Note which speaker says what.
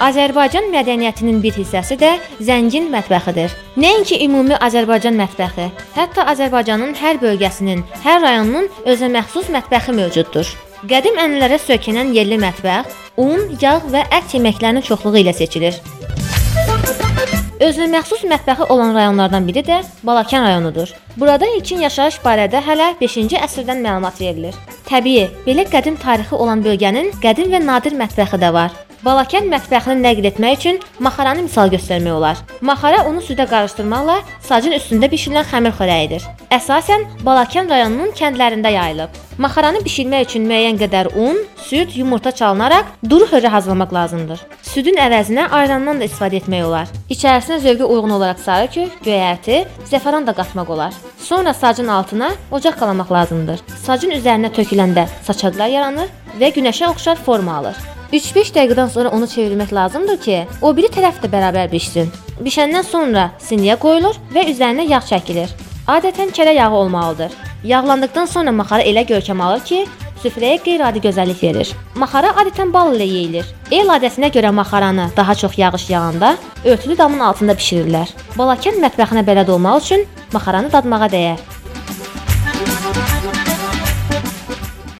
Speaker 1: Azərbaycan mədəniyyətinin bir hissəsi də zəngin mətbəxidir. Nəinki ümumi Azərbaycan mətbəxi, hətta Azərbaycanın hər bölgəsinin, hər rayonunun özünə məxsus mətbəxi mövcuddur. Qədim ənənələrə söykənən yerli mətbəx un, yağ və ət yeməklərinin çoxluğu ilə seçilir. Özünə məxsus mətbəxi olan rayonlardan biri də Balakən rayonudur. Burada ilkin yaşayış barədə hələ 5-ci əsrdən məlumat verilir. Təbii, belə qədim tarixi olan bölgənin qədim və nadir mətbəxi də var. Balakən mətbəxini nəql etmək üçün maxaranı misal göstərmək olar. Maxara unu südə qarışdırmaqla sacın üstündə bişirilən xəmir xörəyidir. Əsasən Balakən rayonunun kəndlərində yayılıb. Maxaranı bişirmək üçün müəyyən qədər un, süd, yumurta çalınaraq duru xörə hazırlamaq lazımdır. Südün əvəzinə ayrandan da istifadə etmək olar. İçərisinə zövqə uyğun olaraq sarı kök, göyərti, zəfəran da qatmaq olar. Sonra sacın altına ocaq qalamaq lazımdır. Sacın üzərinə töküləndə saçaqlar yaranır və günəşə oxşar forma alır. 3-5 dəqiqədən sonra onu çevirmək lazımdır ki, o biri tərəf də bərabər bişsin. Bişəndən sonra siniyə qoyulur və üzərinə yağ çəkilir. Adətən kərə yağı olmalıdır. Yağlandıqdan sonra maxara elə görkəm alır ki, süfrəyə qeyri-adi gözəllik verir. Maxara adətən bal ilə yeyilir. El adətinə görə maxaranı daha çox yağış yağanda örtülü damın altında bişirirlər. Balakən mətbəxinə bələd olmaq üçün maxaranı dadmağa dəyər.